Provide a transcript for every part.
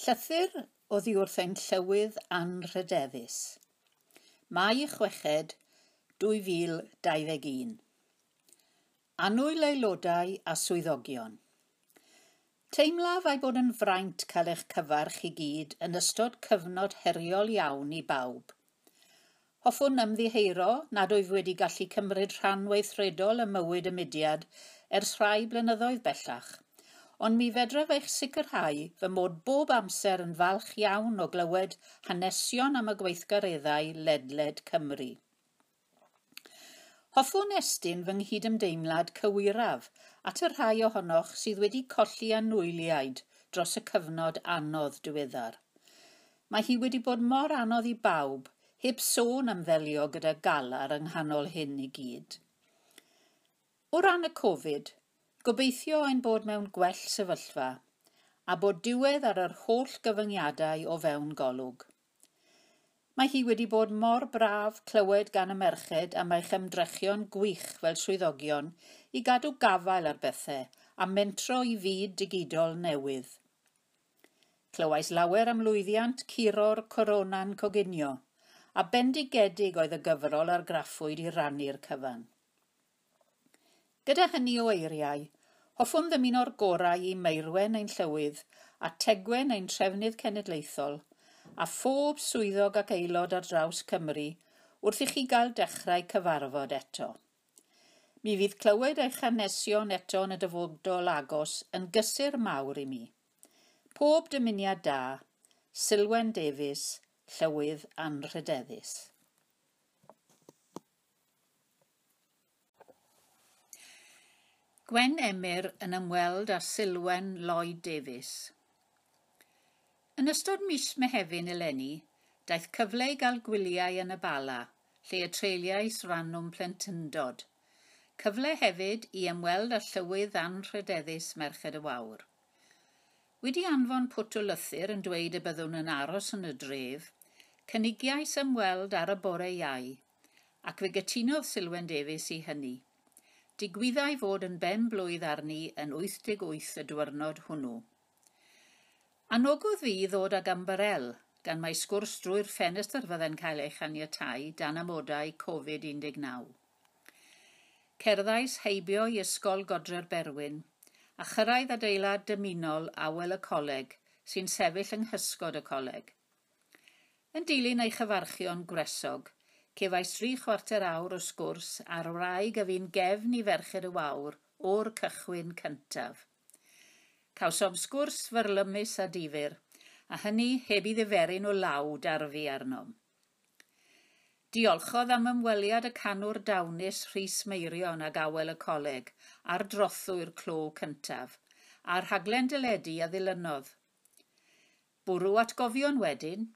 Llythyr oddi wrth ein llywydd anrhydeddus. Mai chweched 2021. Anwyl aelodau a swyddogion. Teimlaf ei bod yn fraint cael eich cyfarch i gyd yn ystod cyfnod heriol iawn i bawb. Hoffwn ymddiheuro nad wyf wedi gallu cymryd rhan weithredol y mywyd y mudiad ers rhai blynyddoedd bellach ond mi fedref eich sicrhau fy mod bob amser yn falch iawn o glywed hanesion am y gweithgareddau ledled Cymru. Hoffwn estyn fy nghydymdeimlad cywiraf at y rhai ohonoch sydd wedi colli anwyliaid dros y cyfnod anodd diweddar. Mae hi wedi bod mor anodd i bawb, heb sôn am ddelio gyda galar yng nghanol hyn i gyd. O ran y Covid, Gobeithio ein bod mewn gwell sefyllfa a bod diwedd ar yr holl gyfyngiadau o fewn golwg. Mae hi wedi bod mor braf clywed gan y merched am eich ymdrechion gwych fel swyddogion i gadw gafael ar bethau a mentro i fyd digidol newydd. Clywais lawer am lwyddiant curo'r corona'n coginio a bendigedig oedd y gyfrol ar graffwyd i rannu'r cyfan. Gyda hynny o eiriau, hoffwn ddymuno'r gorau i Meirwen ein llywydd a Tegwen ein trefnydd cenedlaethol a phob swyddog ac aelod ar draws Cymru wrth i chi gael dechrau cyfarfod eto. Mi fydd clywed eich hanesion eto yn y dyfodol agos yn gysur mawr i mi. Pob dymuniad da, Silwen Davies, Llywydd Anrhydeddus. Gwen Emyr yn ymweld â Sylwen Lloyd Davies. Yn ystod mis Mehefin eleni, daeth cyfle i gael gwyliau yn y bala, lle y treuliais rannwm plentyndod. Cyfle hefyd i ymweld â llywydd anrhydeddus Merched y Wawr. Wedi anfon pwt o lythyr yn dweud y byddwn yn aros yn y dref, cynigiais ymweld ar y bore iau, ac fe gytunodd Sylwen Davies i hynny. Digwyddai fod yn ben blwydd arni yn 88 y diwrnod hwnnw. Anogodd fi ddod ag ambarel, gan mae sgwrs drwy'r ffenestr fydde'n cael ei chaniatau dan amodau Covid-19. Cerddais heibio i Ysgol Godre'r Berwyn, a chyrraedd adeilad dymunol awel y coleg sy'n sefyll yng nghysgod y coleg. Yn dilyn ei chyfarchion gwresog – Cefais tri chwarter awr o sgwrs ar wraig a fi'n gefn i ferched y wawr o'r cychwyn cyntaf. Cawsom sgwrs fyrlymus a difyr, a hynny heb i ddiferyn o lawd ar fi arnom. Diolchodd am ymweliad y canwr dawnus Rhys Meirion ag awel y coleg a'r drothwy'r clo cyntaf, a'r rhaglen dyledu a ddilynodd. Bwrw atgofion wedyn,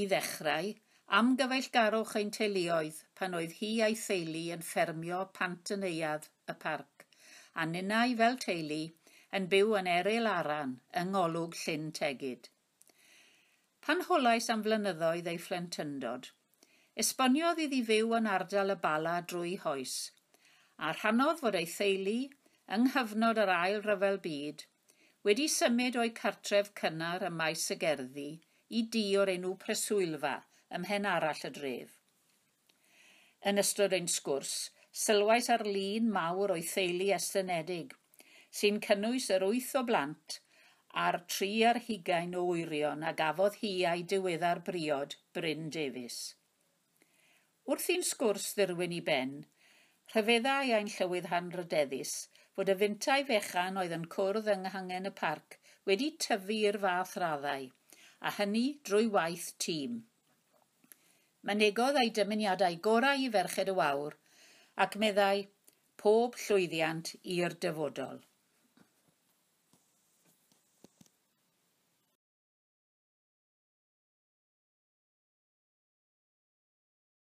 i ddechrau, am gyfeillgarwch ein teuluoedd pan oedd hi a'i theulu yn ffermio pant yn eiad y parc, a ninnau fel teulu yn byw yn Eryl Aran yng ngolwg Llyn Tegid. Pan holais am flynyddoedd ei phlentyndod, esboniodd iddi fyw yn ardal y bala drwy hoes, a rhanodd fod ei theulu, yng nghyfnod yr ail ryfel byd, wedi symud o'i cartref cynnar y maes y gerddi i di o'r enw preswylfa ymhen arall y dref. Yn ystod ein sgwrs, sylwais ar lun mawr o'i theulu estynedig, sy'n cynnwys yr wyth o blant a'r tri ar hugain o wyrion a gafodd hi a'i diweddar briod Bryn Davies. Wrth i'n sgwrs ddirwyn i ben, rhyfeddau ein llywydd hanrydeddus fod y fintau fechan oedd yn cwrdd yng nghangen y parc wedi tyfu i'r fath raddau, a hynny drwy waith tîm mynegodd ei dymuniadau gorau i Ferched y Wawr ac meddai pob llwyddiant i'r dyfodol.